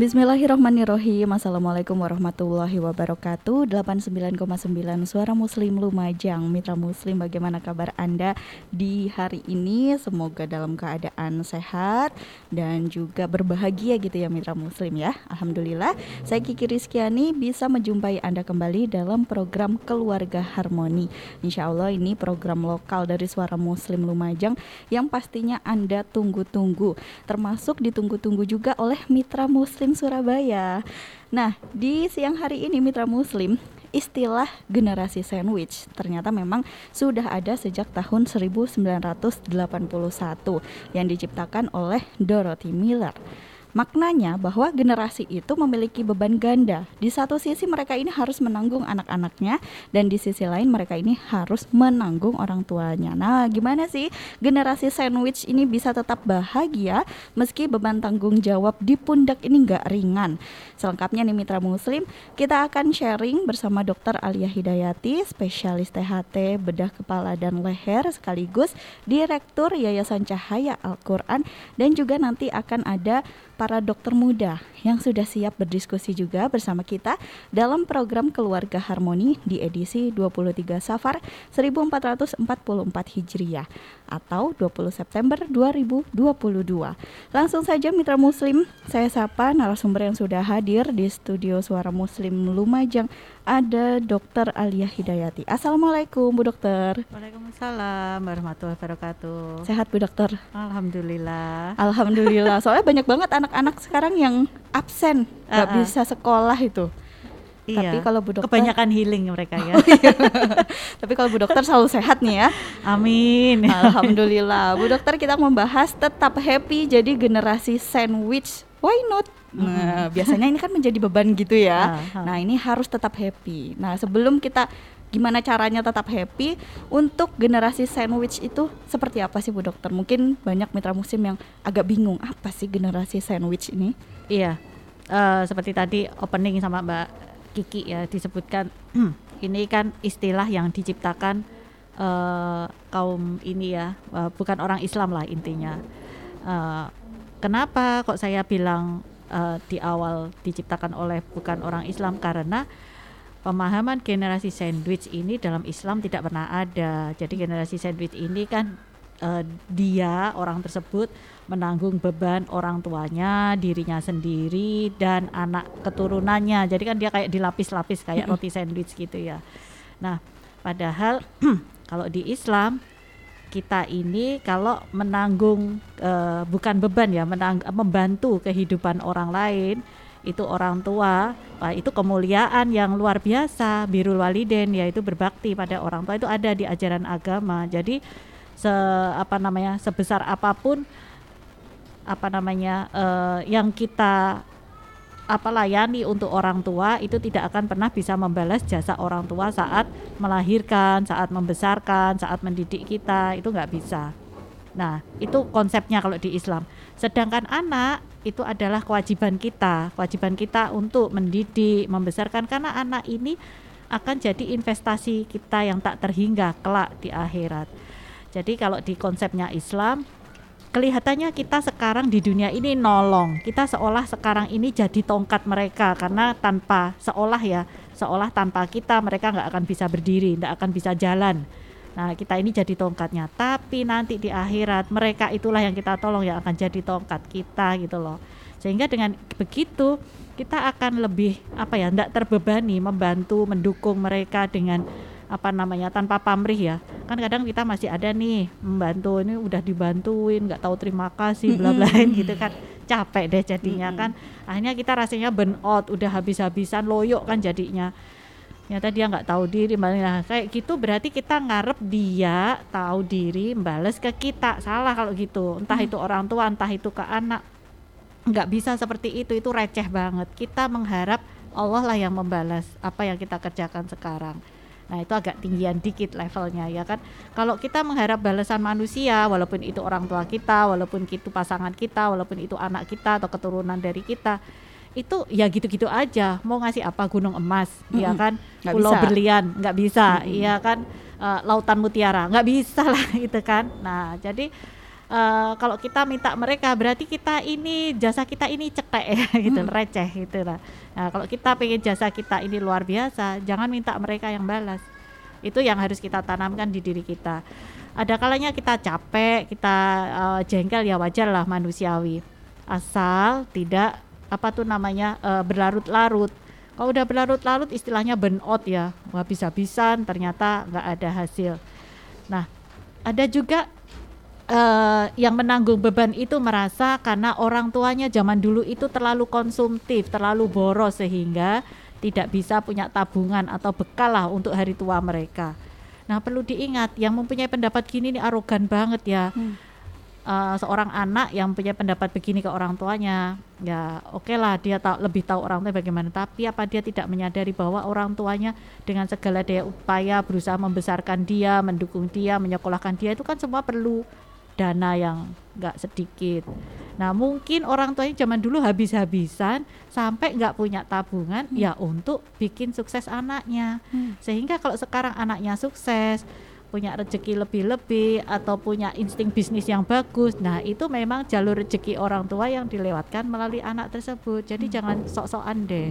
Harmoni. Bismillahirrahmanirrahim. Assalamualaikum warahmatullahi wabarakatuh. 89,9 Suara Muslim Lumajang Mitra Muslim bagaimana kabar Anda di hari ini? Semoga dalam keadaan sehat Dan juga berbahagia gitu ya Mitra Muslim ya. Alhamdulillah Saya Kiki Rizkyani bisa menjumpai Anda kembali dalam program Keluarga Harmoni. Insya Allah ini program lokal dari Suara Muslim Lumajang Yang pastinya Anda tunggu-tunggu Termasuk ditunggu-tunggu juga oleh Mitra Muslim Surabaya. Nah, di siang hari ini Mitra Muslim istilah generasi sandwich ternyata memang sudah ada sejak tahun 1981 yang diciptakan oleh Dorothy Miller. Maknanya bahwa generasi itu memiliki beban ganda. Di satu sisi mereka ini harus menanggung anak-anaknya dan di sisi lain mereka ini harus menanggung orang tuanya. Nah, gimana sih generasi sandwich ini bisa tetap bahagia meski beban tanggung jawab di pundak ini nggak ringan? Selengkapnya nih Mitra Muslim, kita akan sharing bersama Dr. Alia Hidayati, spesialis THT bedah kepala dan leher sekaligus Direktur Yayasan Cahaya Al-Qur'an dan juga nanti akan ada para dokter muda yang sudah siap berdiskusi juga bersama kita dalam program Keluarga Harmoni di edisi 23 Safar 1444 Hijriah atau 20 September 2022. Langsung saja mitra muslim, saya sapa narasumber yang sudah hadir di studio Suara Muslim Lumajang ada Dr. Alia Hidayati. Assalamualaikum Bu Dokter. Waalaikumsalam warahmatullahi wabarakatuh. Sehat Bu Dokter? Alhamdulillah. Alhamdulillah. Soalnya banyak banget anak-anak sekarang yang absen, nggak uh -uh. bisa sekolah itu. Iya. Tapi kalau Bu Dokter kebanyakan healing mereka ya. Oh, iya. Tapi kalau Bu Dokter selalu sehat nih ya. Amin. Alhamdulillah. Bu Dokter kita membahas tetap happy jadi generasi sandwich. Why not? Nah, biasanya ini kan menjadi beban gitu ya. Uh, uh. Nah, ini harus tetap happy. Nah, sebelum kita gimana caranya tetap happy untuk generasi sandwich itu seperti apa sih Bu Dokter? Mungkin banyak mitra musim yang agak bingung apa sih generasi sandwich ini? Iya. Uh, seperti tadi opening sama Mbak Kiki ya disebutkan ini kan istilah yang diciptakan uh, kaum ini ya uh, bukan orang Islam lah intinya. Uh, kenapa kok saya bilang uh, di awal diciptakan oleh bukan orang Islam karena pemahaman generasi sandwich ini dalam Islam tidak pernah ada. Jadi generasi sandwich ini kan uh, dia orang tersebut menanggung beban orang tuanya, dirinya sendiri dan anak keturunannya. Jadi kan dia kayak dilapis-lapis kayak roti sandwich gitu ya. Nah, padahal kalau di Islam kita ini kalau menanggung uh, bukan beban ya, menang, membantu kehidupan orang lain itu orang tua, wah, itu kemuliaan yang luar biasa, birul waliden yaitu berbakti pada orang tua itu ada di ajaran agama. Jadi se apa namanya sebesar apa pun apa namanya uh, yang kita apa layani untuk orang tua itu tidak akan pernah bisa membalas jasa orang tua saat melahirkan, saat membesarkan, saat mendidik kita itu nggak bisa. Nah itu konsepnya kalau di Islam. Sedangkan anak itu adalah kewajiban kita, kewajiban kita untuk mendidik, membesarkan karena anak ini akan jadi investasi kita yang tak terhingga kelak di akhirat. Jadi kalau di konsepnya Islam kelihatannya kita sekarang di dunia ini nolong. Kita seolah sekarang ini jadi tongkat mereka karena tanpa seolah ya, seolah tanpa kita mereka nggak akan bisa berdiri, nggak akan bisa jalan. Nah, kita ini jadi tongkatnya. Tapi nanti di akhirat mereka itulah yang kita tolong yang akan jadi tongkat kita gitu loh. Sehingga dengan begitu kita akan lebih apa ya, tidak terbebani membantu, mendukung mereka dengan apa namanya tanpa pamrih ya. Kan kadang kita masih ada nih membantu ini udah dibantuin nggak tahu terima kasih bla bla gitu kan. Capek deh jadinya kan. Akhirnya kita rasanya burn out udah habis-habisan loyo kan jadinya ternyata dia nggak tahu diri nah, kayak gitu berarti kita ngarep dia tahu diri bales ke kita. Salah kalau gitu. Entah itu orang tua entah itu ke anak. Nggak bisa seperti itu. Itu receh banget. Kita mengharap Allah lah yang membalas apa yang kita kerjakan sekarang. Nah, itu agak tinggian dikit levelnya ya kan. Kalau kita mengharap balasan manusia walaupun itu orang tua kita, walaupun itu pasangan kita, walaupun itu anak kita atau keturunan dari kita, itu ya gitu-gitu aja mau ngasih apa gunung emas mm -hmm. ya kan Nggak pulau bisa. berlian nggak bisa Mm -mm. ya kan Eh, lautan mutiara nggak bisa lah gitu kan nah jadi eh, kalau kita minta mereka berarti kita ini jasa kita ini cetek ya gitu Mm. receh gitu lah nah kalau kita pengen jasa kita ini luar biasa jangan minta mereka yang balas itu yang harus kita tanamkan di diri kita ada kalanya kita capek kita eh, jengkel ya wajar lah manusiawi asal tidak apa tuh namanya eh, berlarut-larut. Kalau udah berlarut-larut istilahnya burnout ya. Habis-habisan ternyata nggak ada hasil. Nah ada juga eh, yang menanggung beban itu merasa karena orang tuanya zaman dulu itu terlalu konsumtif terlalu boros sehingga tidak bisa punya tabungan atau bekal lah untuk hari tua mereka. Nah perlu diingat yang mempunyai pendapat gini ini arogan banget ya. Hmm. Eh, seorang anak yang punya pendapat begini ke orang tuanya, ya oke lah dia tahu lebih tahu orang tua bagaimana. Tapi apa dia tidak menyadari bahwa orang tuanya dengan segala daya upaya berusaha membesarkan dia, mendukung dia, menyekolahkan dia itu kan semua perlu dana yang nggak sedikit. Nah mungkin orang tuanya zaman dulu habis-habisan sampai nggak punya tabungan ya untuk bikin sukses anaknya. Hmm. Sehingga kalau sekarang anaknya sukses, punya rezeki lebih-lebih atau punya insting bisnis yang bagus. Nah, itu memang jalur rezeki orang tua yang dilewatkan melalui anak tersebut. Jadi jangan sok-sokan deh.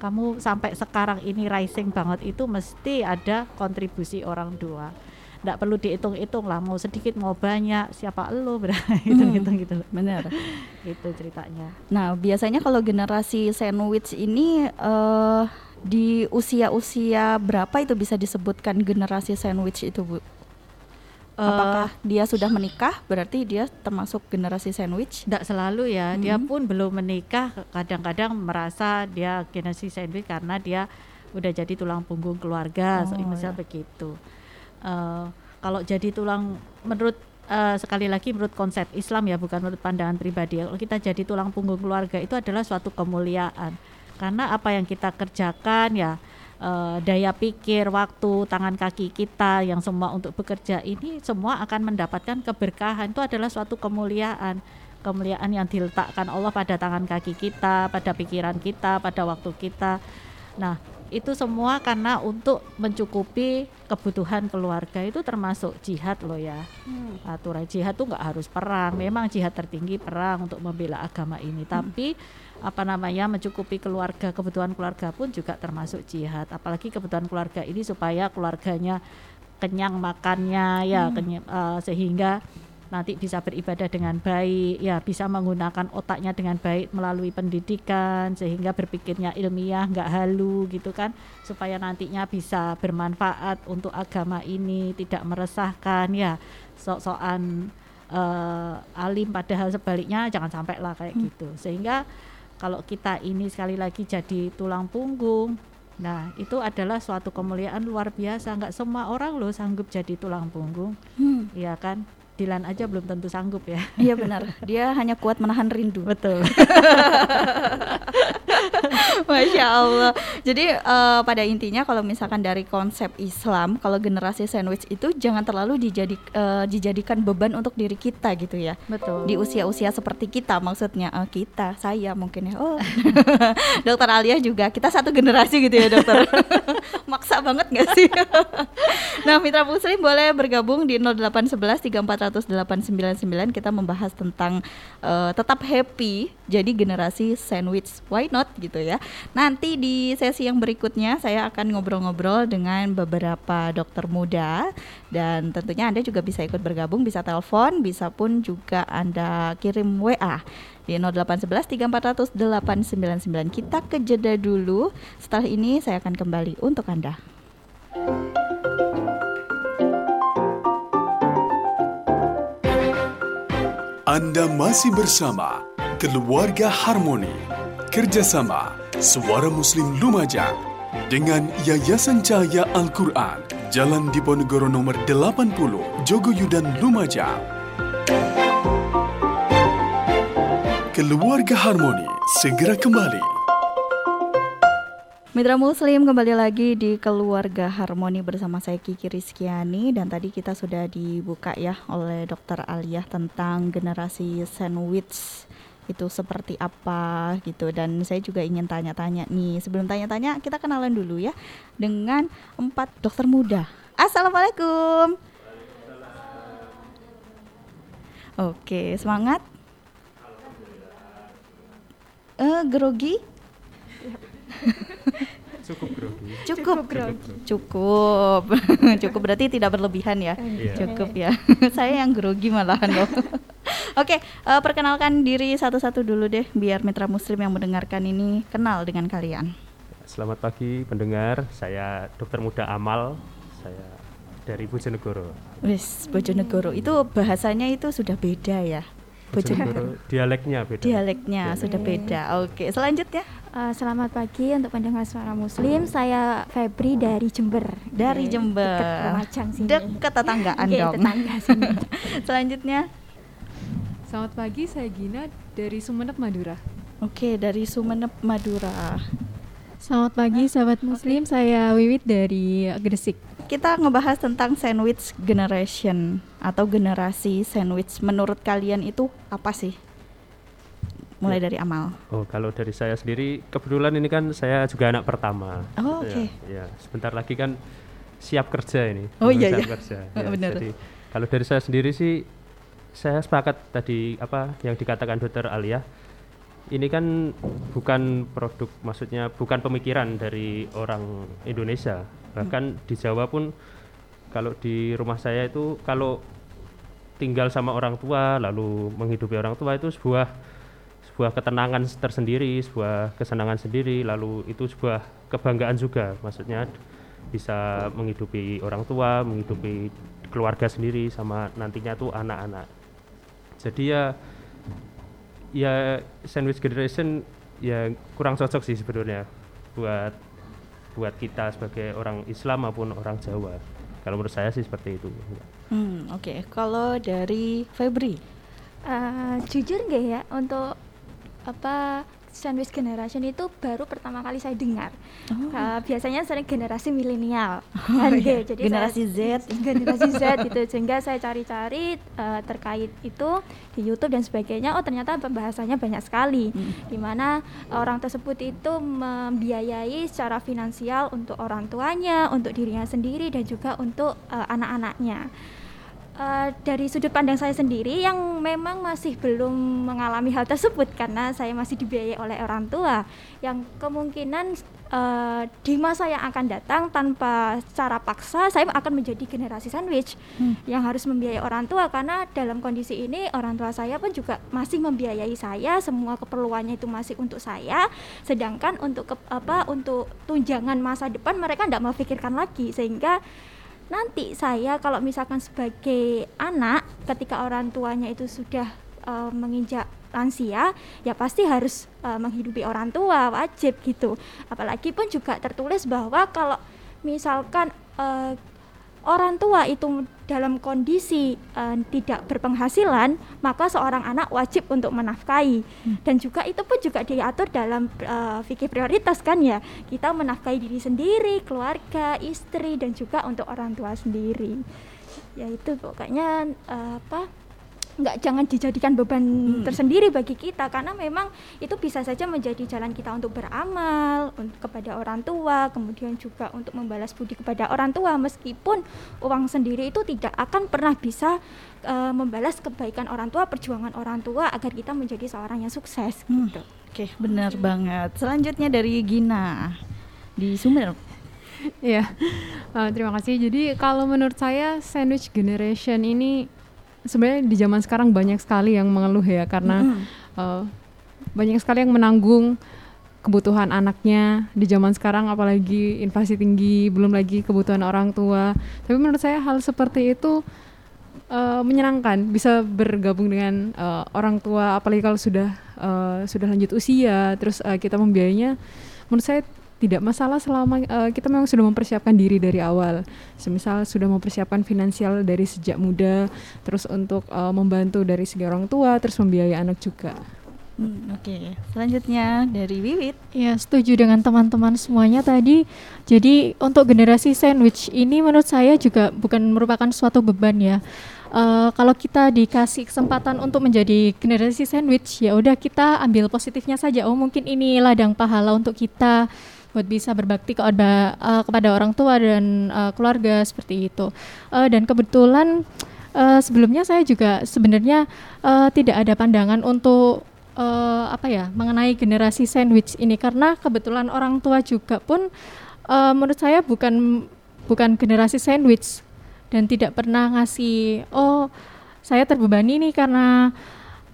Kamu sampai sekarang ini rising banget itu mesti ada kontribusi orang tua. Nggak perlu dihitung-hitung lah, mau sedikit mau banyak, siapa elu hitung-hitung gitu. Benar. Itu ceritanya. Nah, biasanya kalau generasi sandwich ini eh di usia-usia berapa itu bisa disebutkan generasi sandwich itu, Bu? Apakah dia sudah menikah berarti dia termasuk generasi sandwich? Tidak selalu ya, dia Mhm. pun belum menikah, kadang-kadang merasa dia generasi sandwich karena dia udah jadi tulang punggung keluarga, so, Oh, misal ya. begitu. Eh, kalau jadi tulang, menurut eh, sekali lagi menurut konsep Islam ya, bukan menurut pandangan pribadi. Kalau kita jadi tulang punggung keluarga itu adalah suatu kemuliaan, karena apa yang kita kerjakan ya. eh, daya pikir, waktu, tangan kaki kita yang semua untuk bekerja ini semua akan mendapatkan keberkahan. Itu adalah suatu kemuliaan kemuliaan yang diletakkan Allah pada tangan kaki kita, pada pikiran kita, pada waktu kita. Nah, itu semua karena untuk mencukupi kebutuhan keluarga itu termasuk jihad loh ya. Aturan jihad tuh nggak harus perang. Memang jihad tertinggi perang untuk membela agama ini, tapi apa namanya mencukupi keluarga kebutuhan keluarga pun juga termasuk jihad. Apalagi kebutuhan keluarga ini supaya keluarganya kenyang makannya ya kenya- eh, sehingga nanti bisa beribadah dengan baik ya bisa menggunakan otaknya dengan baik melalui pendidikan sehingga berpikirnya ilmiah nggak halu gitu kan. Supaya nantinya bisa bermanfaat untuk agama ini tidak meresahkan ya. Sok-sokan eh, alim padahal sebaliknya jangan sampai lah kayak gitu. Sehingga kalau kita ini sekali lagi jadi tulang punggung nah itu adalah suatu kemuliaan luar biasa. Nggak semua orang loh sanggup jadi tulang punggung. Hmm, Iya kan? Dilan aja belum tentu sanggup ya. iya benar. Dia hanya kuat menahan rindu. Betul. Masya Allah. Jadi eh, pada intinya kalau misalkan dari konsep Islam, kalau generasi sandwich itu jangan terlalu dijadi, eh, dijadikan beban untuk diri kita gitu ya. Betul. Di usia-usia seperti kita, maksudnya eh, kita, saya mungkin ya. Oh, dokter Alia juga. Kita satu generasi gitu ya dokter. Maksa banget nggak sih? nah, Mitra Muslim boleh bergabung di 0811 3400899 kita membahas tentang eh, tetap happy jadi generasi sandwich. Why not? Gitu ya. Nanti di sesi yang berikutnya saya akan ngobrol-ngobrol dengan beberapa dokter muda dan tentunya anda juga bisa ikut bergabung bisa telepon bisa pun juga anda kirim WA di 0811 3400 899 kita ke jeda dulu. Setelah ini saya akan kembali untuk anda Anda masih bersama Keluarga Harmoni. Kerjasama Suara Muslim Lumajang Dengan Yayasan Cahaya Al-Quran Jalan Diponegoro nomor 80 Jogoyudan Lumajang. Keluarga Harmoni segera kembali Mitra Muslim kembali lagi di Keluarga Harmoni bersama saya Kiki Rizkiani dan tadi kita sudah dibuka ya oleh Dokter Aliyah tentang generasi sandwich itu seperti apa gitu dan saya juga ingin tanya-tanya nih sebelum tanya-tanya kita kenalan dulu ya dengan empat dokter muda. Assalamualaikum. Oke semangat. Eh grogi? cukup grogi Cukup, cukup, cukup berarti tidak berlebihan ya. Iya. Cukup ya. Saya yang grogi malahan loh. Oke, eh, perkenalkan diri satu-satu dulu deh, biar mitra Muslim yang mendengarkan ini kenal dengan kalian. selamat pagi pendengar saya dokter muda Amal saya dari Bojonegoro Wis, Bojonegoro itu bahasanya itu sudah beda ya. Bojonegoro. dialeknya beda Dialeknya sudah beda. Oke, selanjutnya Eh, selamat pagi untuk pendengar suara muslim. Saya Febri dari Jember. dari Oke, Jember. Dekat Lumajang sini. Dekat tetanggaan Oke, dong. tetangga sini. Selanjutnya, Selamat pagi, saya Gina dari Sumeneb, Madura. oke dari Sumeneb, Madura. Selamat pagi sahabat muslim, saya Wiwit dari Gresik. Kita ngebahas tentang sandwich generation atau generasi sandwich. Menurut kalian itu apa sih? Mulai Ya. dari Amal. oh kalau dari saya sendiri kebetulan ini kan saya juga anak pertama Oh, Ya, oke. ya, sebentar lagi kan siap kerja ini Oh, iya, siap iya. kerja Oh, benar. jadi kalau dari saya sendiri sih saya sepakat tadi apa yang dikatakan dokter Alia ini kan bukan produk maksudnya bukan pemikiran dari orang Indonesia. Bahkan di Jawa pun kalau di rumah saya itu kalau tinggal sama orang tua lalu menghidupi orang tua itu sebuah sebuah ketenangan tersendiri sebuah kesenangan sendiri lalu itu sebuah kebanggaan juga. Maksudnya bisa menghidupi orang tua menghidupi keluarga sendiri sama nantinya tuh anak-anak. Jadi ya ya sandwich generation ya kurang cocok sih sebenarnya buat buat kita sebagai orang Islam maupun orang Jawa. Kalau menurut saya sih seperti itu. Hmm, oke. Kalau dari Febri, Eh, jujur nggak ya untuk apa sandwich generation itu baru pertama kali saya dengar. Eh, biasanya sering generasi milenial, kan, iya. Jadi Generasi saya- Z. generasi Z gitu. Sehingga saya cari-cari eh, terkait itu di YouTube dan sebagainya. Oh ternyata pembahasannya banyak sekali, di mana orang tersebut itu membiayai secara finansial untuk orang tuanya, untuk dirinya sendiri dan juga untuk eh, anak-anaknya. Eh, dari sudut pandang saya sendiri yang memang masih belum mengalami hal tersebut karena saya masih dibiayai oleh orang tua yang kemungkinan eh, di masa yang akan datang tanpa secara paksa saya akan menjadi generasi sandwich yang harus membiayai orang tua karena dalam kondisi ini orang tua saya pun juga masih membiayai saya semua keperluannya itu masih untuk saya. Sedangkan untuk ke- apa untuk tunjangan masa depan mereka tidak memikirkan lagi sehingga nanti saya kalau misalkan sebagai anak ketika orang tuanya itu sudah eh, menginjak lansia ya pasti harus eh, menghidupi orang tua wajib gitu. Apalagi pun juga tertulis bahwa kalau misalkan eh, orang tua itu dalam kondisi eh, tidak berpenghasilan maka seorang anak wajib untuk menafkahi. Dan juga itu pun juga diatur dalam eh, fikih prioritas kan ya. Kita menafkahi diri sendiri keluarga istri dan juga untuk orang tua sendiri. Ya itu pokoknya eh, apa nggak jangan dijadikan beban tersendiri bagi kita karena memang itu bisa saja menjadi jalan kita untuk beramal un- kepada orang tua kemudian juga untuk membalas budi kepada orang tua meskipun uang sendiri itu tidak akan pernah bisa eh, membalas kebaikan orang tua perjuangan orang tua agar kita menjadi seorang yang sukses Hmm. gitu. oke benar banget. Selanjutnya dari Gina di Sumeneb. Iya, Eh, terima kasih. Jadi kalau menurut saya sandwich generation ini sebenarnya di zaman sekarang banyak sekali yang mengeluh ya karena Mm-mm. eh, banyak sekali yang menanggung kebutuhan anaknya di zaman sekarang apalagi inflasi tinggi belum lagi kebutuhan orang tua tapi menurut saya hal seperti itu eh, menyenangkan bisa bergabung dengan eh, orang tua apalagi kalau sudah eh, sudah lanjut usia terus eh, kita membiayainya menurut saya tidak masalah selama eh, kita memang sudah mempersiapkan diri dari awal semisal sudah mempersiapkan finansial dari sejak muda terus untuk eh, membantu dari segi orang tua terus membiayai anak juga Hmm, Oke, selanjutnya dari Wiwit. Ya, setuju dengan teman-teman semuanya tadi. Jadi untuk generasi sandwich ini menurut saya juga bukan merupakan suatu beban ya. Eh, kalau kita dikasih kesempatan untuk menjadi generasi sandwich, ya udah kita ambil positifnya saja. Oh, mungkin ini ladang pahala untuk kita buat bisa berbakti kepada eh, kepada orang tua dan eh, keluarga seperti itu. Eh, dan kebetulan eh, sebelumnya saya juga sebenarnya eh, tidak ada pandangan untuk eh, apa ya mengenai generasi sandwich ini karena kebetulan orang tua juga pun eh, menurut saya bukan bukan generasi sandwich dan tidak pernah ngasih oh saya terbebani nih karena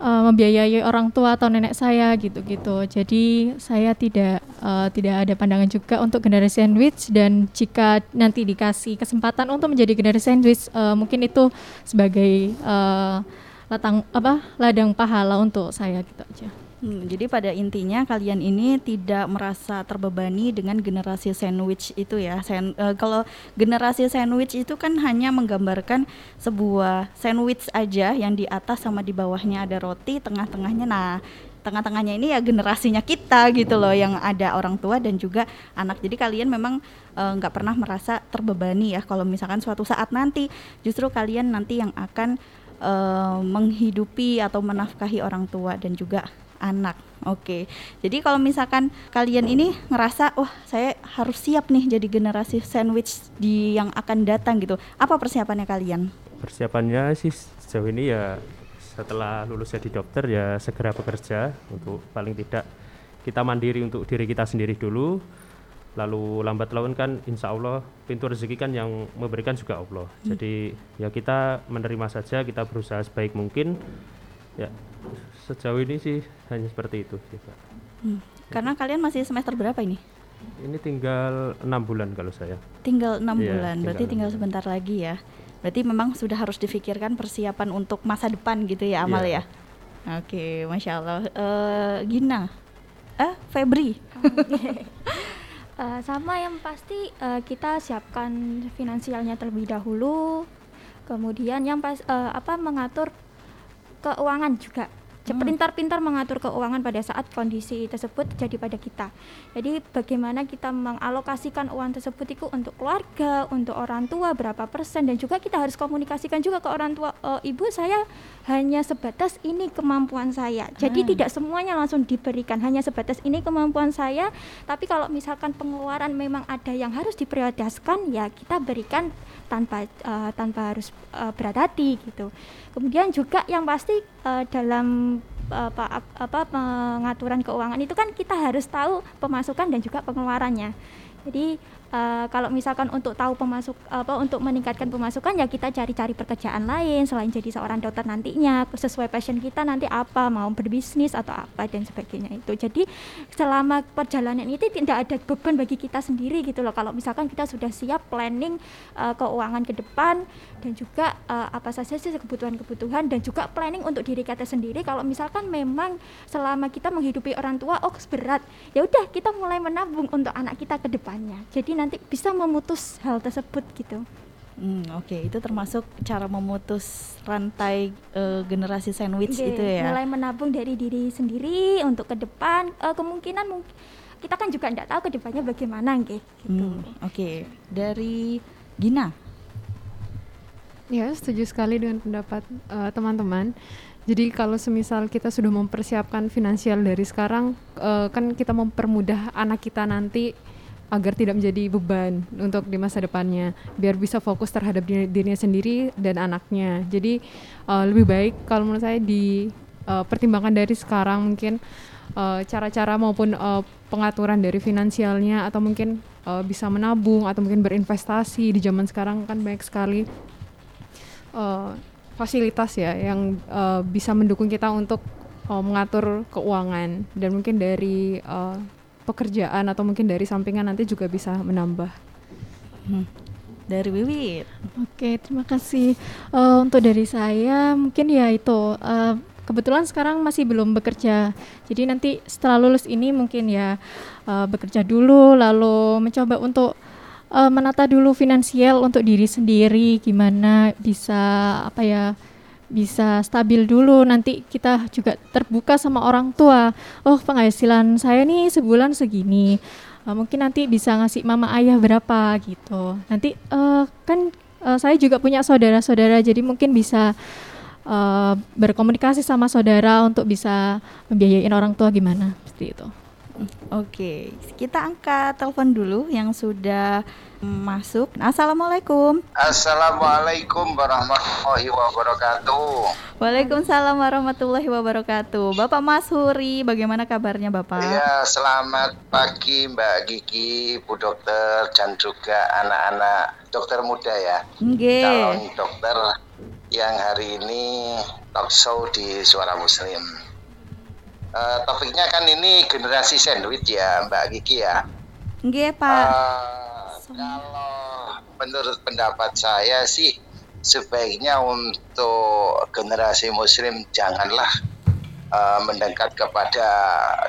eh, membiayai orang tua atau nenek saya gitu-gitu jadi saya tidak eh, tidak ada pandangan juga untuk generasi sandwich dan jika nanti dikasih kesempatan untuk menjadi generasi sandwich eh, mungkin itu sebagai eh, latang apa ladang pahala untuk saya gitu aja. Hmm, jadi pada intinya kalian ini tidak merasa terbebani dengan generasi sandwich itu ya. Sen- eh, kalau generasi sandwich itu kan hanya menggambarkan sebuah sandwich aja yang di atas sama di bawahnya ada roti, tengah-tengahnya nah tengah-tengahnya ini ya generasinya kita gitu loh yang ada orang tua dan juga anak. Jadi kalian memang eh, nggak pernah merasa terbebani ya kalau misalkan suatu saat nanti justru kalian nanti yang akan eh, menghidupi atau menafkahi orang tua dan juga anak. Oke. Jadi kalau misalkan kalian ini ngerasa wah saya harus siap nih jadi generasi sandwich di yang akan datang gitu. Apa persiapannya kalian? Persiapannya sih sejauh ini ya setelah lulus jadi dokter ya segera bekerja untuk paling tidak kita mandiri untuk diri kita sendiri dulu. Lalu lambat laun kan insya Allah pintu rezeki kan yang memberikan juga Allah. Jadi ya kita menerima saja, kita berusaha sebaik mungkin. Ya sejauh ini sih hanya seperti itu sih Pak. Hmm. Karena kalian masih semester berapa ini? Ini tinggal enam bulan kalau saya. Tinggal enam Iya, bulan, berarti tinggal tinggal enam sebentar lagi ya. Berarti memang sudah harus difikirkan persiapan untuk masa depan gitu ya Amal Iya. ya. Oke, masya Allah. Eh, Gina, eh Febri. Eh, sama yang pasti eh, kita siapkan finansialnya terlebih dahulu kemudian yang pas eh, apa mengatur keuangan juga. Pintar-pintar mengatur keuangan pada saat kondisi tersebut terjadi pada kita. Jadi bagaimana kita mengalokasikan uang tersebut itu untuk keluarga untuk orang tua berapa persen dan juga kita harus komunikasikan juga ke orang tua "Eh, ibu saya hanya sebatas ini kemampuan saya. Jadi Ah. tidak semuanya langsung diberikan hanya sebatas ini kemampuan saya. Tapi kalau misalkan pengeluaran memang ada yang harus diprioritaskan ya kita berikan tanpa eh, tanpa harus eh, berat hati gitu. Kemudian juga yang pasti eh, dalam apa, apa pengaturan keuangan itu kan kita harus tahu pemasukan dan juga pengeluarannya. Jadi eh, kalau misalkan untuk tahu pemasuk apa untuk meningkatkan pemasukan ya kita cari-cari pekerjaan lain selain jadi seorang dokter nantinya sesuai passion kita nanti apa mau berbisnis atau apa dan sebagainya itu. Jadi selama perjalanan itu tidak ada beban bagi kita sendiri gitu loh. Kalau misalkan kita sudah siap planning eh, keuangan ke depan dan juga eh, apa saja sih kebutuhan-kebutuhan dan juga planning untuk diri kita sendiri. Kalau misalkan memang selama kita menghidupi orang tua oh berat. Ya udah kita mulai menabung untuk anak kita ke depannya. Jadi nanti bisa memutus hal tersebut gitu Hmm, Oke, itu termasuk cara memutus rantai eh, generasi sandwich Oke, itu ya. mulai menabung dari diri sendiri untuk ke depan Eh, kemungkinan mungkin kita kan juga tidak tahu ke depannya bagaimana nggih gitu Hmm, Oke, dari Gina. Ya, setuju sekali dengan pendapat eh, teman-teman. Jadi kalau semisal kita sudah mempersiapkan finansial dari sekarang, eh, kan kita mempermudah anak kita nanti agar tidak menjadi beban untuk di masa depannya, biar bisa fokus terhadap diri- dirinya sendiri dan anaknya. Jadi eh, lebih baik kalau menurut saya dipertimbangkan dari sekarang mungkin eh, cara-cara maupun eh, pengaturan dari finansialnya atau mungkin eh, bisa menabung atau mungkin berinvestasi di zaman sekarang kan banyak sekali eh, fasilitas ya yang eh, bisa mendukung kita untuk eh, mengatur keuangan dan mungkin dari eh, pekerjaan atau mungkin dari sampingan nanti juga bisa menambah. Hmm, Dari Wiwit. Oke, terima kasih. Eh, untuk dari saya mungkin ya itu eh, kebetulan sekarang masih belum bekerja. Jadi nanti setelah lulus ini mungkin ya eh, bekerja dulu lalu mencoba untuk eh, menata dulu finansial untuk diri sendiri gimana bisa apa ya bisa stabil dulu. Nanti kita juga terbuka sama orang tua. Oh penghasilan saya nih sebulan segini. Uh, mungkin nanti bisa ngasih mama ayah berapa gitu. Nanti uh, kan uh, saya juga punya saudara-saudara. Jadi mungkin bisa uh, berkomunikasi sama saudara untuk bisa membiayain orang tua gimana. Seperti itu Oke, kita angkat telepon dulu yang sudah masuk. Assalamualaikum. Assalamualaikum warahmatullahi wabarakatuh. Waalaikumsalam warahmatullahi wabarakatuh. Bapak Mas Huri, bagaimana kabarnya Bapak? Ya, selamat pagi Mbak Gigi, Bu Dokter, dan juga anak-anak dokter muda ya. Nggih. Calon dokter yang hari ini talk show di Suara Muslim. Uh, topiknya kan ini generasi sandwich ya Mbak Gigi ya. Nggih Pak. Uh, kalau menurut pendapat saya sih sebaiknya untuk generasi Muslim janganlah uh, mendekat kepada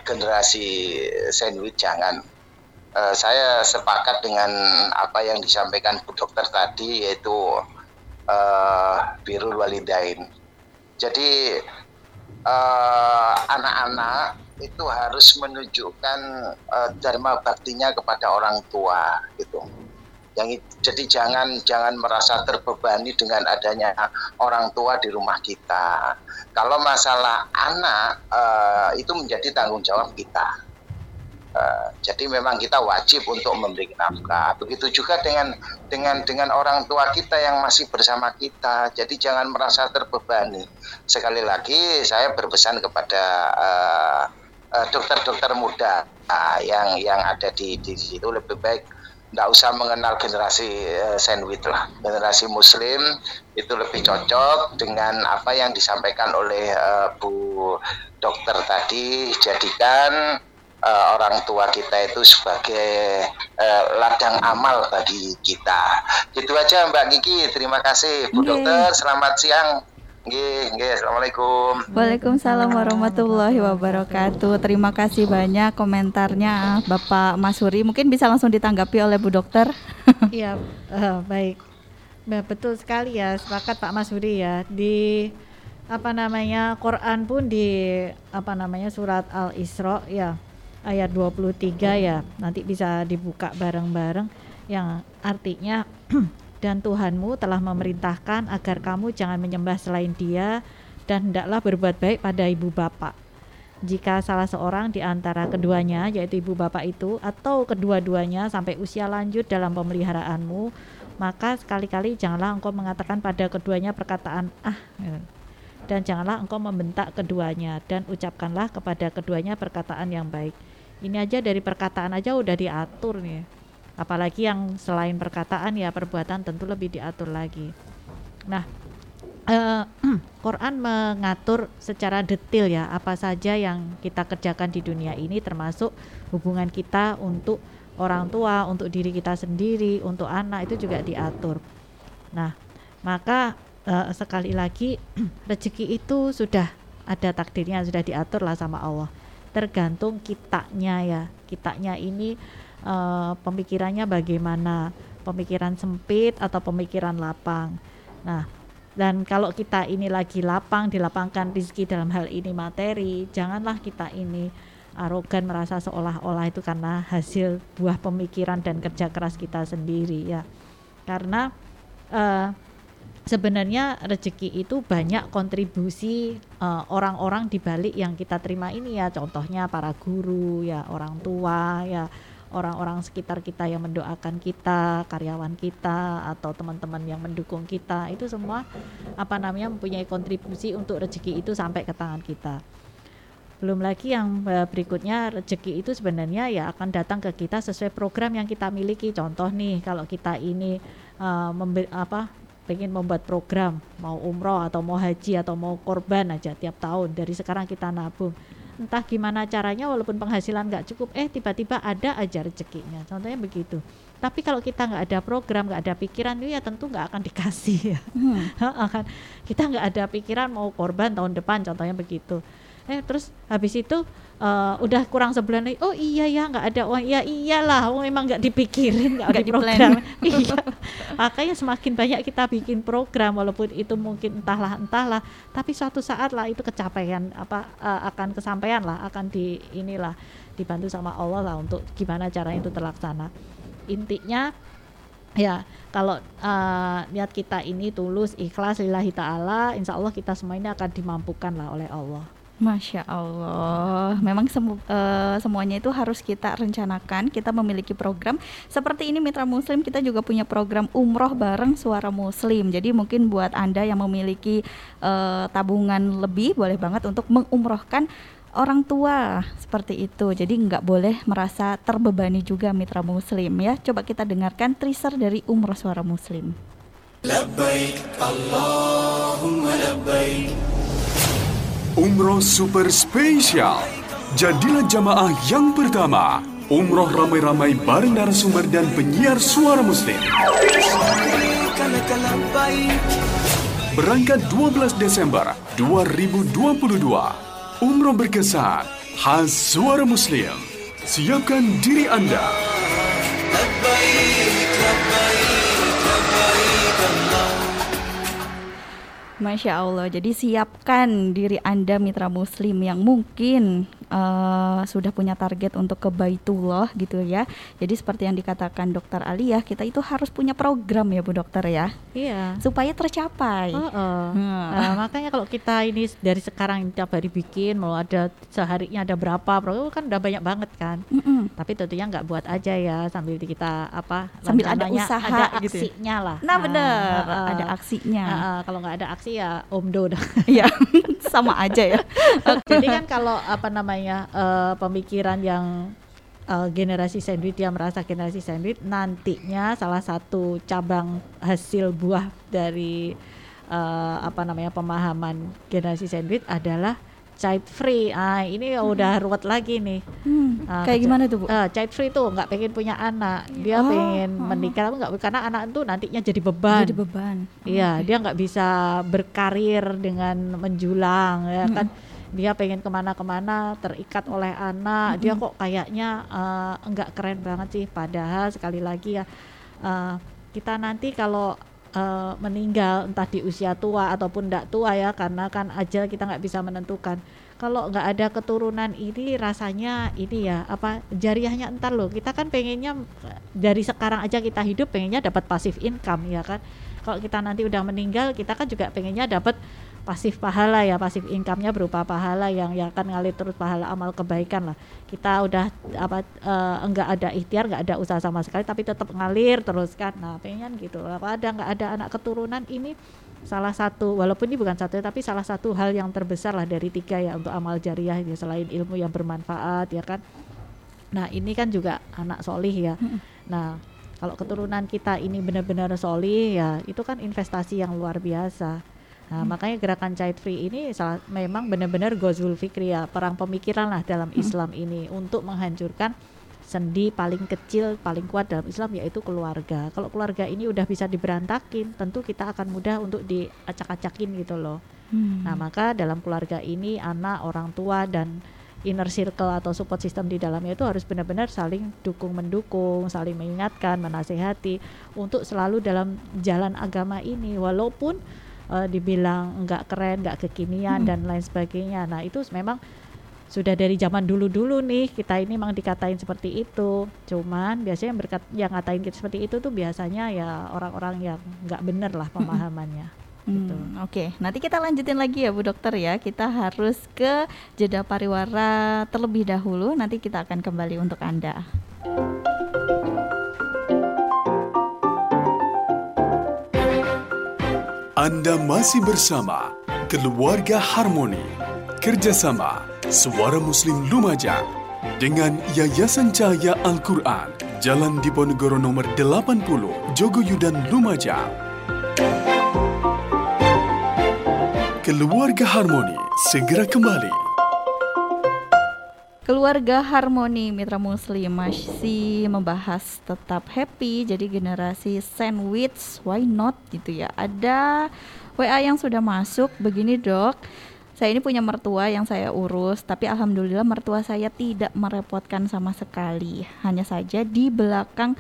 generasi sandwich jangan. Uh, saya sepakat dengan apa yang disampaikan Bu Dokter tadi yaitu uh, birul walidain. Jadi anak-anak uh, itu harus menunjukkan uh, dharma baktinya kepada orang tua gitu. Yang jadi jangan jangan merasa terbebani dengan adanya orang tua di rumah kita. Kalau masalah anak uh, itu menjadi tanggung jawab kita. Uh, jadi memang kita wajib untuk memberi nafkah. Begitu juga dengan dengan dengan orang tua kita yang masih bersama kita. Jadi jangan merasa terbebani. Sekali lagi saya berpesan kepada dokter-dokter uh, uh, muda uh, yang yang ada di di situ lebih baik tidak usah mengenal generasi uh, sandwich lah. Generasi Muslim itu lebih cocok dengan apa yang disampaikan oleh uh, Bu Dokter tadi. Jadikan uh, orang tua kita itu sebagai uh, ladang amal bagi kita. Gitu aja Mbak Kiki. Terima kasih Bu Nggih. Dokter. Selamat siang. Nggih, nggih. Assalamualaikum. Waalaikumsalam warahmatullahi wabarakatuh. Terima kasih banyak komentarnya Bapak Mas Huri. Mungkin bisa langsung ditanggapi oleh Bu Dokter. Iya, eh, baik. Bah, betul sekali ya, sepakat Pak Mas Huri ya. Di apa namanya Quran pun di apa namanya surat Al Isra ya ayat 23 ya. Nanti bisa dibuka bareng-bareng yang artinya dan Tuhanmu telah memerintahkan agar kamu jangan menyembah selain Dia dan hendaklah berbuat baik pada ibu bapak. Jika salah seorang di antara keduanya, yaitu ibu bapak itu, atau kedua-duanya sampai usia lanjut dalam pemeliharaanmu, maka sekali-kali janganlah engkau mengatakan pada keduanya perkataan ah, dan janganlah engkau membentak keduanya, dan ucapkanlah kepada keduanya perkataan yang baik. Ini aja dari perkataan aja udah diatur nih. Apalagi yang selain perkataan ya perbuatan tentu lebih diatur lagi. Nah, eh, Quran mengatur secara detail ya apa saja yang kita kerjakan di dunia ini termasuk hubungan kita untuk orang tua, untuk diri kita sendiri, untuk anak itu juga diatur. Nah, maka eh, sekali lagi rezeki itu sudah ada takdirnya sudah diatur lah sama Allah. Tergantung kitanya ya. Kitanya ini eh, pemikirannya bagaimana? Pemikiran sempit atau pemikiran lapang. Nah, dan kalau kita ini lagi lapang, dilapangkan rezeki dalam hal ini materi, janganlah kita ini arogan merasa seolah-olah itu karena hasil buah pemikiran dan kerja keras kita sendiri ya. Karena eh, sebenarnya rezeki itu banyak kontribusi eh, orang-orang di balik yang kita terima ini ya. Contohnya para guru ya, orang tua ya, orang-orang sekitar kita yang mendoakan kita, karyawan kita atau teman-teman yang mendukung kita itu semua apa namanya mempunyai kontribusi untuk rezeki itu sampai ke tangan kita. Belum lagi yang eh, berikutnya rezeki itu sebenarnya ya akan datang ke kita sesuai program yang kita miliki. Contoh nih kalau kita ini eh, membe- apa pengen membuat program mau umroh atau mau haji atau mau korban aja tiap tahun. Dari sekarang kita nabung. Entah gimana caranya walaupun penghasilan nggak cukup eh tiba-tiba ada aja rezekinya. Contohnya begitu. Tapi kalau kita nggak ada program nggak ada pikiran itu ya tentu nggak akan dikasih ya. Hmm. akan kita nggak ada pikiran mau korban tahun depan contohnya begitu. Eh terus habis itu eh, udah kurang sebulan lagi oh iya ya nggak ada uang. Iya iyalah oh, memang nggak dipikirin nggak Nggak diprogram. iya. Makanya semakin banyak kita bikin program walaupun itu mungkin entahlah entahlah tapi suatu saat lah itu kecapaian apa eh, akan kesampaian lah akan di inilah dibantu sama Allah lah untuk gimana caranya itu terlaksana. Intinya ya kalau eh, niat kita ini tulus ikhlas lillahi taala insya Allah kita semua ini akan dimampukan lah oleh Allah Masya Allah, memang semu- eh, semuanya itu harus kita rencanakan. Kita memiliki program seperti ini, Mitra Muslim. Kita juga punya program umroh bareng Suara Muslim. Jadi mungkin buat anda yang memiliki eh, tabungan lebih, boleh banget untuk mengumrohkan orang tua seperti itu. Jadi nggak boleh merasa terbebani juga, Mitra Muslim ya. Coba kita dengarkan teaser dari umroh Suara Muslim. Umroh Super Spesial. Jadilah jamaah yang pertama. Umroh ramai-ramai bareng narasumber dan penyiar suara muslim. Berangkat 12 Desember 2022. Umroh berkesan khas suara muslim. Siapkan diri Anda. Masya Allah, jadi siapkan diri Anda mitra muslim yang mungkin eh, sudah punya target untuk ke Baitullah gitu ya. Jadi seperti yang dikatakan dokter Aliyah, kita itu harus punya program ya Bu Dokter ya, iya supaya tercapai. Heeh. Hmm. Nah, makanya kalau kita ini dari sekarang tiap hari bikin mau ada seharinya ada berapa program kan udah banyak banget kan Mm-mm. tapi tentunya nggak buat aja ya sambil kita apa Sambil ada usaha ada gitu ya. aksinya lah Nah benar, heeh. ada aksinya. Heeh, kalau nggak ada aksi ya omdo dah Iya, sama aja ya. jadi kan kalau apa namanya eh, pemikiran yang eh, generasi sandwich dia merasa generasi sandwich nantinya salah satu cabang hasil buah dari eh, apa namanya pemahaman generasi sandwich adalah child free. Ah ini udah ruwet lagi nih. Hmm, Ah, kayak gimana tuh Bu? Eh, child free tuh nggak pengen punya anak, dia Oh, pengen oh. menikah tapi nggak karena anak itu nantinya jadi beban. Jadi beban. Iya, dia nggak bisa berkarir dengan menjulang ya kan. Dia pengen ke mana-kemana terikat oleh anak. Dia kok kayaknya eh, nggak keren banget sih. Padahal sekali lagi ya eh, kita nanti kalau eh, meninggal entah di usia tua ataupun tidak tua ya karena kan ajal kita nggak bisa menentukan. Kalau nggak ada keturunan ini rasanya ini ya apa jariahnya entar loh. Kita kan pengennya dari sekarang aja kita hidup pengennya dapat pasif income ya kan kalau kita nanti udah meninggal kita kan juga pengennya dapat pasif pahala ya pasif income-nya berupa pahala yang yang akan ngalir terus pahala amal kebaikan lah. Kita udah apa eh, enggak ada ikhtiar enggak ada usaha sama sekali tapi tetap ngalir terus kan. Nah pengen gitu apa ada enggak ada anak keturunan ini salah satu walaupun ini bukan satu tapi salah satu hal yang terbesar lah dari tiga ya untuk amal jariah ya selain ilmu yang bermanfaat ya kan. Nah ini kan juga anak solih ya. Nah kalau keturunan kita ini benar-benar solih ya itu kan investasi yang luar biasa nah makanya gerakan child free ini salah, memang benar-benar gozul fikri ya perang pemikiran lah dalam Islam ini untuk menghancurkan sendi paling kecil paling kuat dalam Islam yaitu keluarga. Kalau keluarga ini udah bisa diberantakin tentu kita akan mudah untuk diacak-acakin gitu loh. Hmm. Nah, maka dalam keluarga ini anak, orang tua dan inner circle atau support system di dalamnya itu harus benar-benar saling dukung mendukung, saling mengingatkan, menasehati untuk selalu dalam jalan agama ini. Walaupun eh, dibilang enggak keren, enggak kekinian dan lain sebagainya. Nah, itu memang sudah dari zaman dulu-dulu nih kita ini memang dikatain seperti itu. Cuman biasanya yang berkat yang ngatain kita seperti itu tuh biasanya ya orang-orang yang nggak bener lah pemahamannya. gitu. Hmm, Oke, nanti kita lanjutin lagi ya Bu Dokter ya. Kita harus ke jeda pariwara terlebih dahulu. Nanti kita akan kembali untuk Anda. Anda masih bersama Keluarga Harmoni. Kerjasama Suara Muslim Lumajang Dengan Yayasan Cahaya Al-Quran Jalan Diponegoro nomor 80 Jogoyudan Lumajang. Keluarga Harmoni segera kembali Keluarga Harmoni Mitra Muslim masih membahas tetap happy jadi generasi sandwich why not gitu ya. Ada WA yang sudah masuk begini dok. saya ini punya mertua yang saya urus, tapi alhamdulillah mertua saya tidak merepotkan sama sekali. Hanya saja di belakang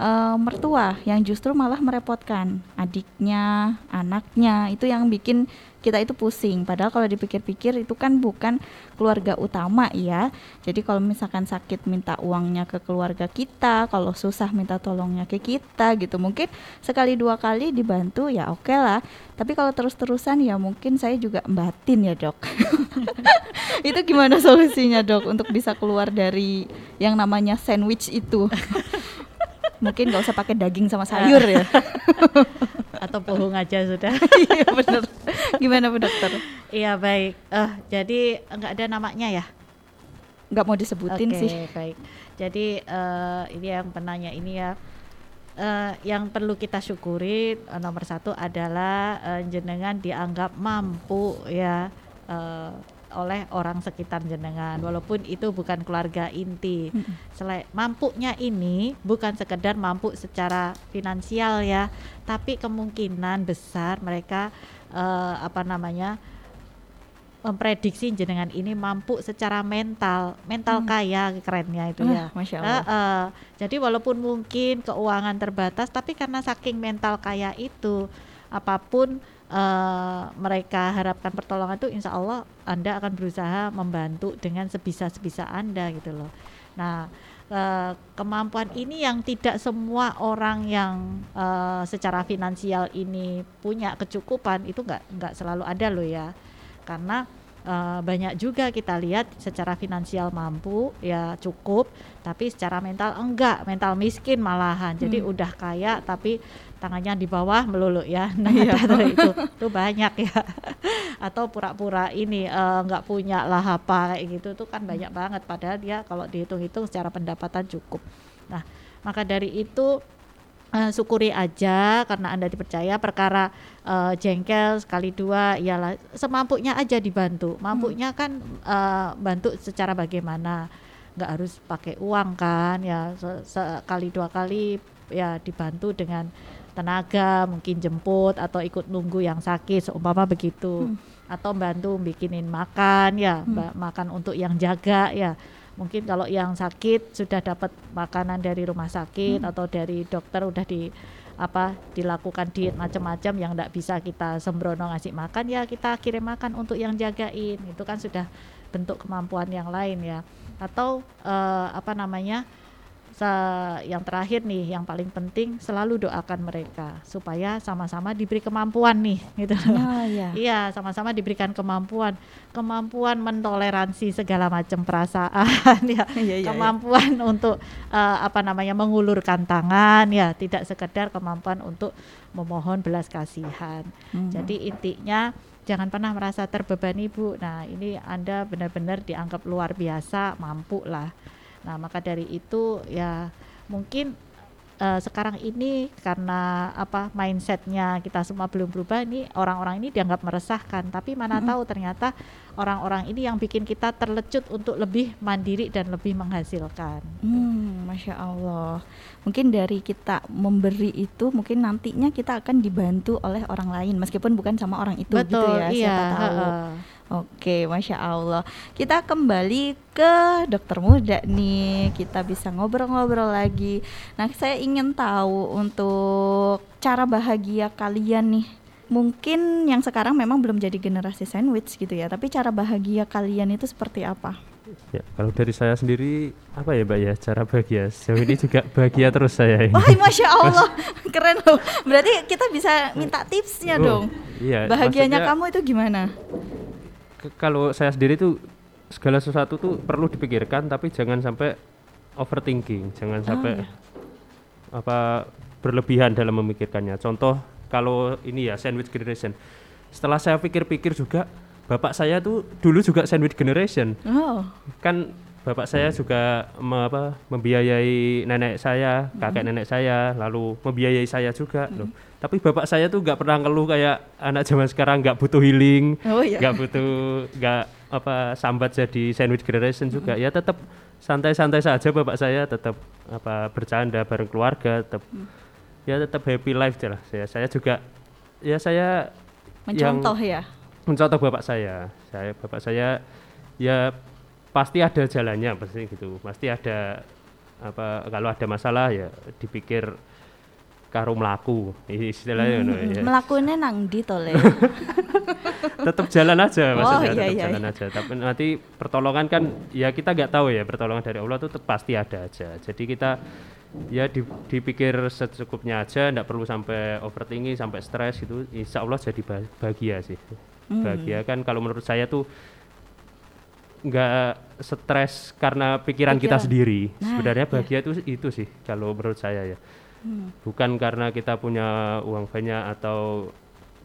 uh, mertua yang justru malah merepotkan adiknya, anaknya. Itu yang bikin kita itu pusing. Padahal kalau dipikir-pikir itu kan bukan keluarga utama ya. Jadi kalau misalkan sakit minta uangnya ke keluarga kita, kalau susah minta tolongnya ke kita gitu. Mungkin sekali dua kali dibantu ya oke okay lah. Tapi kalau terus-terusan ya mungkin saya juga batin ya dok. itu gimana solusinya dok untuk bisa keluar dari yang namanya sandwich itu? Mungkin nggak usah pakai daging sama sayur ya. Atau pohon aja sudah. Iya benar gimana bu dokter? Iya baik. Uh, jadi nggak ada namanya ya? Nggak mau disebutin okay, sih. baik. Jadi uh, ini yang penanya ini ya. Uh, yang perlu kita syukuri uh, nomor satu adalah uh, jenengan dianggap mampu ya uh, oleh orang sekitar jenengan walaupun itu bukan keluarga inti. Selain mampunya ini bukan sekedar mampu secara finansial ya, tapi kemungkinan besar mereka uh, apa namanya memprediksi jenengan ini mampu secara mental, mental hmm. kaya kerennya itu uh, ya. Masya Allah. Uh, uh, jadi walaupun mungkin keuangan terbatas, tapi karena saking mental kaya itu, apa pun uh, mereka harapkan pertolongan itu insya Allah Anda akan berusaha membantu dengan sebisa-sebisa Anda gitu loh. Nah uh, kemampuan ini yang tidak semua orang yang uh, secara finansial ini punya kecukupan itu nggak nggak selalu ada loh ya karena uh, banyak juga kita lihat secara finansial mampu ya cukup tapi secara mental enggak mental miskin malahan jadi hmm. udah kaya tapi tangannya di bawah melulu ya. Nah iya. itu. Itu banyak ya. Atau pura-pura ini uh, punya lah apa kayak gitu. Tuh kan banyak banget. Padahal dia kalau dihitung-hitung secara pendapatan cukup. Nah maka dari itu uh, syukuri aja karena anda dipercaya. Perkara uh, jengkel sekali dua ialah semampunya aja dibantu. Mampunya hmm. kan uh, bantu secara bagaimana? Nggak harus pakai uang kan ya. Sekali dua kali ya dibantu dengan tenaga mungkin jemput atau ikut nunggu yang sakit seumpama begitu hmm. atau bantu bikinin makan ya hmm. makan untuk yang jaga ya mungkin kalau yang sakit sudah dapat makanan dari rumah sakit hmm. atau dari dokter udah di apa dilakukan diet macam-macam yang tidak bisa kita sembrono ngasih makan ya kita kirim makan untuk yang jagain itu kan sudah bentuk kemampuan yang lain ya atau uh, apa namanya yang terakhir nih yang paling penting selalu doakan mereka supaya sama-sama diberi kemampuan nih gitu oh, iya. iya sama-sama diberikan kemampuan. Kemampuan mentoleransi segala macam perasaan ya. Iya, iya, kemampuan iya. untuk uh, apa namanya mengulurkan tangan ya. Tidak sekedar kemampuan untuk memohon belas kasihan. Hmm. jadi intinya jangan pernah merasa terbebani bu. Nah ini anda benar-benar dianggap luar biasa mampu lah Nah, maka dari itu ya mungkin uh, sekarang ini karena apa mindsetnya kita semua belum berubah ini orang-orang ini dianggap meresahkan tapi mana -hmm. tahu ternyata orang-orang ini yang bikin kita terlecut untuk lebih mandiri dan lebih menghasilkan. Hmm, masya Allah. Mungkin dari kita memberi itu mungkin nantinya kita akan dibantu oleh orang lain meskipun bukan sama orang itu gitu Betul, gitu ya. Iya, Siapa tahu. Uh, Oke, masya Allah. Kita kembali ke dokter muda nih. Kita bisa ngobrol-ngobrol lagi. Nah, saya ingin tahu untuk cara bahagia kalian nih. Mungkin yang sekarang memang belum jadi generasi sandwich gitu ya. Tapi cara bahagia kalian itu seperti apa? Ya, kalau dari saya sendiri apa ya Mbak ya cara bahagia sejauh ini juga bahagia terus saya ini. Wah, masya Allah, keren loh. Berarti kita bisa minta tipsnya oh, dong. Iya. Bahagianya kamu itu gimana? Kalau saya sendiri tuh segala sesuatu tuh perlu dipikirkan tapi jangan sampai overthinking, jangan oh, sampai iya. apa berlebihan dalam memikirkannya. Contoh kalau ini ya sandwich generation. Setelah saya pikir-pikir juga bapak saya tuh dulu juga sandwich generation. Oh. Kan bapak saya juga me, apa, membiayai nenek saya, kakek mm. nenek saya, lalu membiayai saya juga mm. loh tapi bapak saya tuh nggak pernah ngeluh kayak anak zaman sekarang nggak butuh healing nggak oh, iya. butuh nggak apa sambat jadi sandwich generation juga mm. ya tetap santai-santai saja bapak saya tetap apa bercanda bareng keluarga tetap mm. ya tetap happy life jelas saya saya juga ya saya mencontoh yang, ya mencontoh bapak saya. Saya bapak saya ya pasti ada jalannya pasti gitu. Pasti ada apa kalau ada masalah ya dipikir karo melaku istilahnya ngono ya. Melakukannya nang di to le. tetap jalan aja Oh, maksudnya iya, tetap iya, jalan aja tapi nanti pertolongan kan ya kita nggak tahu ya pertolongan dari Allah itu pasti ada aja jadi kita ya di- dipikir secukupnya aja nggak perlu sampai overthinking sampai stres gitu insya Allah jadi bah- bahagia sih Hmm. bahagia kan kalau menurut saya tuh nggak stres karena pikiran, kita Pikiran. sendiri Nah, sebenarnya iya. bahagia itu itu sih kalau menurut saya ya Hmm. bukan karena kita punya uang banyak atau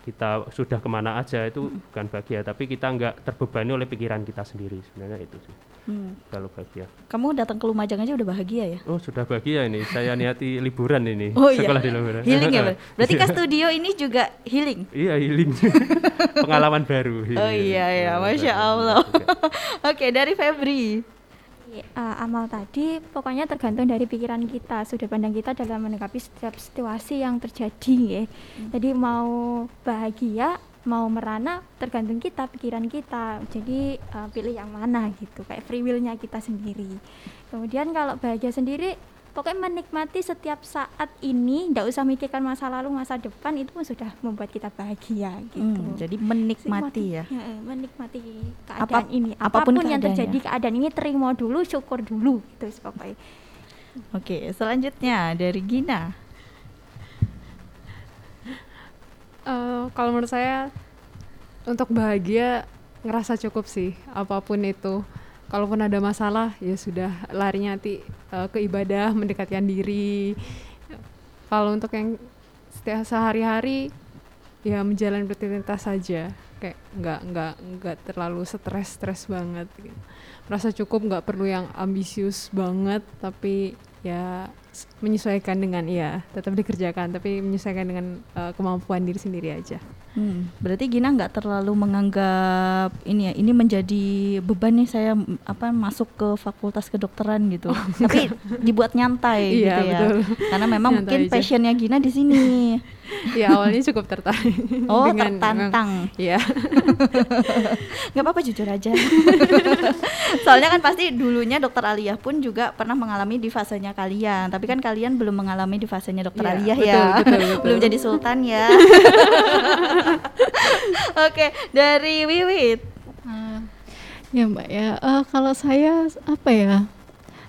kita sudah ke mana aja itu Hmm. bukan bahagia tapi kita nggak terbebani oleh pikiran kita sendiri sebenarnya itu sih Hmm. kalau bahagia Kamu datang ke Lumajang aja udah bahagia ya? oh sudah bahagia ini saya niati liburan ini Oh iya. sekolah di Lumajang Healing ya, Ber? Berarti ke studio ini juga healing. iya healing pengalaman baru Oh iya ya, Pengalaman masya Allah. Oke, dari Febri. Uh, amal tadi pokoknya tergantung dari pikiran kita, sudut pandang kita dalam menanggapi setiap situasi yang terjadi ya. Jadi mau bahagia, mau merana tergantung kita, pikiran kita. Jadi uh, pilih yang mana gitu, kayak free will-nya kita sendiri. Kemudian kalau bahagia sendiri pokoknya menikmati setiap saat ini, tidak usah mikirkan masa lalu, masa depan itu pun sudah membuat kita bahagia gitu. Hmm, jadi menikmati ya. Menikmati keadaan Apa- ini. apa pun Apa pun, yang terjadi keadaan ini terima dulu, syukur dulu gitu pokoknya. Oke, selanjutnya dari Gina. Eh, kalau menurut saya untuk bahagia ngerasa cukup sih apa pun itu. Kalaupun ada masalah ya sudah larinya nanti eh, ke ibadah mendekatkan diri. Kalau untuk yang setiap sehari-hari ya menjalani rutinitas saja kayak nggak nggak nggak terlalu stres stres banget gitu. merasa cukup nggak perlu yang ambisius banget tapi ya menyesuaikan dengan ya tetap dikerjakan tapi menyesuaikan dengan eh, kemampuan diri sendiri aja Hmm, berarti Gina nggak terlalu menganggap ini ya, ini menjadi beban nih saya apa masuk ke fakultas kedokteran gitu. Tapi dibuat nyantai Iya, gitu ya. betul. Karena memang Nyantai mungkin aja. passionnya Gina di sini. ya awalnya cukup tertarik Oh, dengan tertantang. ya nggak apa-apa jujur aja. Soalnya kan pasti dulunya dokter Aliyah pun juga pernah mengalami di fasenya kalian. Tapi kan kalian belum mengalami di fasenya dokter Iya, Aliyah betul, ya. betul, betul. belum jadi sultan ya. Oke, dari Wiwit. Ah, ya mbak ya Eh, kalau saya apa ya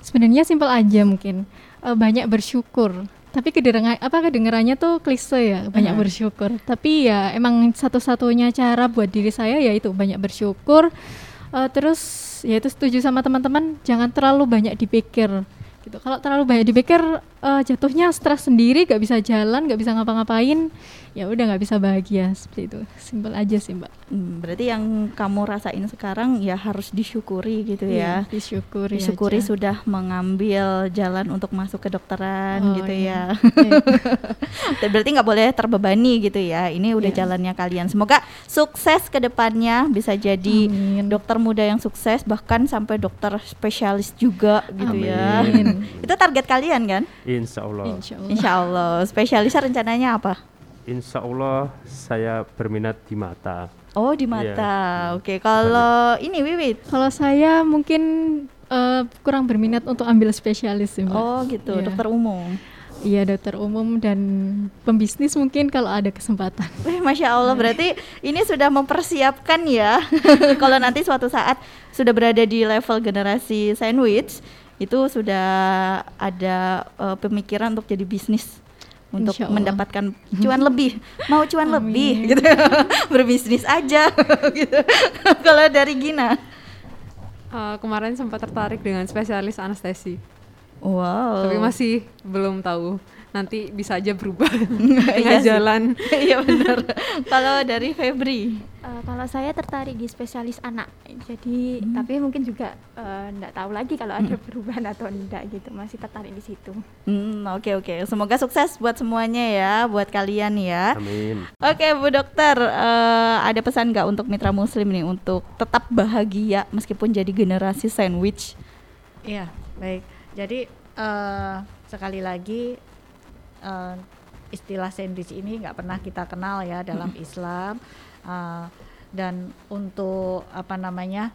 sebenarnya simpel aja mungkin Eh, banyak bersyukur tapi kedengarannya apa kedengarannya tuh klise ya banyak Hmm. bersyukur. Tapi ya emang satu-satunya cara buat diri saya yaitu banyak bersyukur Eh, terus ya itu setuju sama teman-teman jangan terlalu banyak dipikir gitu. Kalau terlalu banyak dipikir eh, jatuhnya stres sendiri gak bisa jalan gak bisa ngapa-ngapain ya udah nggak bisa bahagia seperti itu. Simpel aja sih mbak berarti yang kamu rasain sekarang ya harus disyukuri gitu ya. Iya, disyukuri Disyukuri aja. sudah mengambil jalan untuk masuk kedokteran Oh, gitu iya. ya. Dan berarti nggak boleh terbebani gitu ya. Ini udah Iya. jalannya kalian. Semoga sukses ke depannya bisa jadi Amin. dokter muda yang sukses bahkan sampai dokter spesialis juga gitu ya. Amin. Itu target kalian kan? Insya Allah Insya Allah. Insya Allah. Spesialisnya rencananya apa? Insya Allah saya berminat di mata Oh di Iya. mata. Oke. Kalau ini Wiwit. Kalau saya mungkin eh, kurang berminat untuk ambil spesialis sih mbak. Oh gitu. Iya. Dokter umum. Iya dokter umum dan pembisnis mungkin kalau ada kesempatan. Wih, Masya Allah, berarti ini sudah mempersiapkan ya. Kalau nanti suatu saat sudah berada di level generasi sandwich, itu sudah ada eh, pemikiran untuk jadi bisnis untuk mendapatkan cuan lebih. Mau cuan Amin. lebih gitu. Berbisnis aja gitu. Kalau dari Gina. Eh, kemarin sempat tertarik dengan spesialis anestesi Wow. tapi masih belum tahu nanti bisa aja berubah Iya tengah sih. jalan Iya benar. Kalau dari Febri. Eh, kalau saya tertarik di spesialis anak, jadi tapi mungkin juga enggak tahu lagi kalau ada perubahan atau enggak gitu, masih tertarik di situ. Hmm, oke oke. Semoga sukses buat semuanya ya, buat kalian ya. Amin Oke Bu Dokter, eh, ada pesan nggak untuk mitra Muslim nih untuk tetap bahagia meskipun jadi generasi sandwich? Iya, baik. Jadi eh, sekali lagi eh, istilah sandwich ini nggak pernah kita kenal ya dalam Islam. Eh, dan untuk apa namanya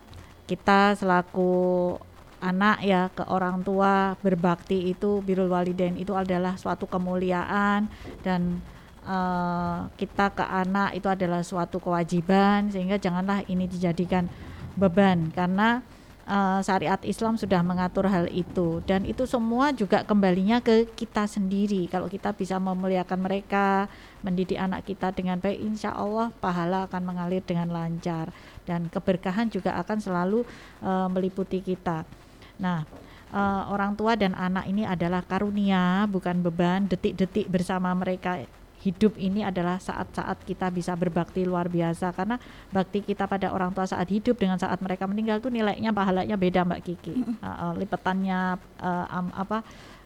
kita selaku anak ya ke orang tua berbakti itu birul walidain itu adalah suatu kemuliaan. Dan uh, kita ke anak itu adalah suatu kewajiban sehingga janganlah ini dijadikan beban. Karena uh, syariat Islam sudah mengatur hal itu. Dan itu semua juga kembalinya ke kita sendiri. Kalau kita bisa memuliakan mereka mendidik anak kita dengan baik insya Allah pahala akan mengalir dengan lancar. Dan keberkahan juga akan selalu uh, meliputi kita. Nah uh, orang tua dan anak ini adalah karunia bukan beban detik-detik bersama mereka hidup ini adalah saat-saat kita bisa berbakti luar biasa. Karena bakti kita pada orang tua saat hidup dengan saat mereka meninggal tuh nilainya pahalanya beda Mbak Kiki. Uh, uh, lipetannya uh, um, apa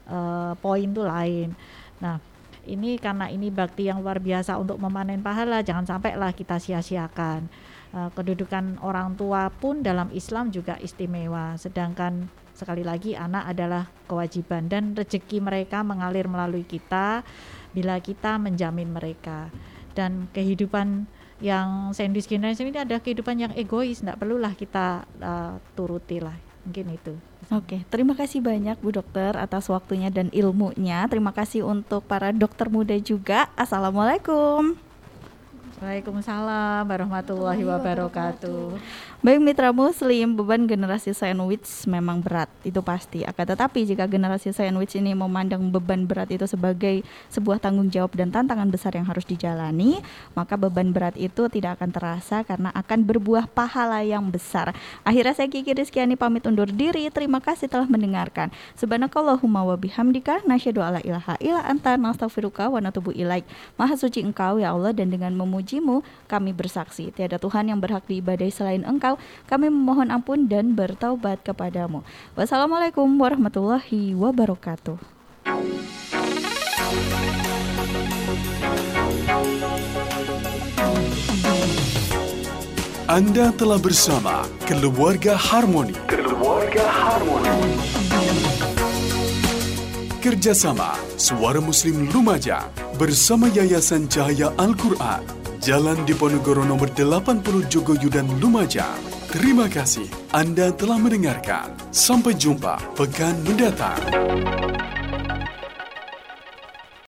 uh, poin tuh lain. Nah ini karena ini bakti yang luar biasa untuk memanen pahala jangan sampai lah kita sia-siakan. Uh, kedudukan orang tua pun dalam Islam juga istimewa. Sedangkan sekali lagi anak adalah kewajiban dan rezeki mereka mengalir melalui kita bila kita menjamin mereka dan kehidupan yang sandwich generation ini ada kehidupan yang egois tidak perlulah kita uh, turuti lah mungkin itu Oke, terima kasih banyak Bu Dokter atas waktunya dan ilmunya. Terima kasih untuk para dokter muda juga. Assalamualaikum. Waalaikumsalam warahmatullahi wabarakatuh. Baik mitra muslim, beban generasi sandwich memang berat, itu pasti. Akan tetapi jika generasi sandwich ini memandang beban berat itu sebagai sebuah tanggung jawab dan tantangan besar yang harus dijalani, maka beban berat itu tidak akan terasa karena akan berbuah pahala yang besar. Akhirnya saya Kiki Rizkyani pamit undur diri. Terima kasih telah mendengarkan. Subhanakallahumma wa bihamdika nasyhadu alla ilaha illa anta nastaghfiruka wa natubu ilaik. Maha suci Engkau ya Allah dan dengan memujimu kami bersaksi tiada Tuhan yang berhak diibadai selain Engkau kami memohon ampun dan bertaubat kepadamu. Wassalamualaikum warahmatullahi wabarakatuh. Anda telah bersama Keluarga Harmoni. Keluarga Harmoni. Kerjasama Suara Muslim Lumajang bersama Yayasan Cahaya Al-Quran Jalan Diponegoro nomor 80 Jogoyudan Lumajang. Terima kasih Anda telah mendengarkan. Sampai jumpa pekan mendatang.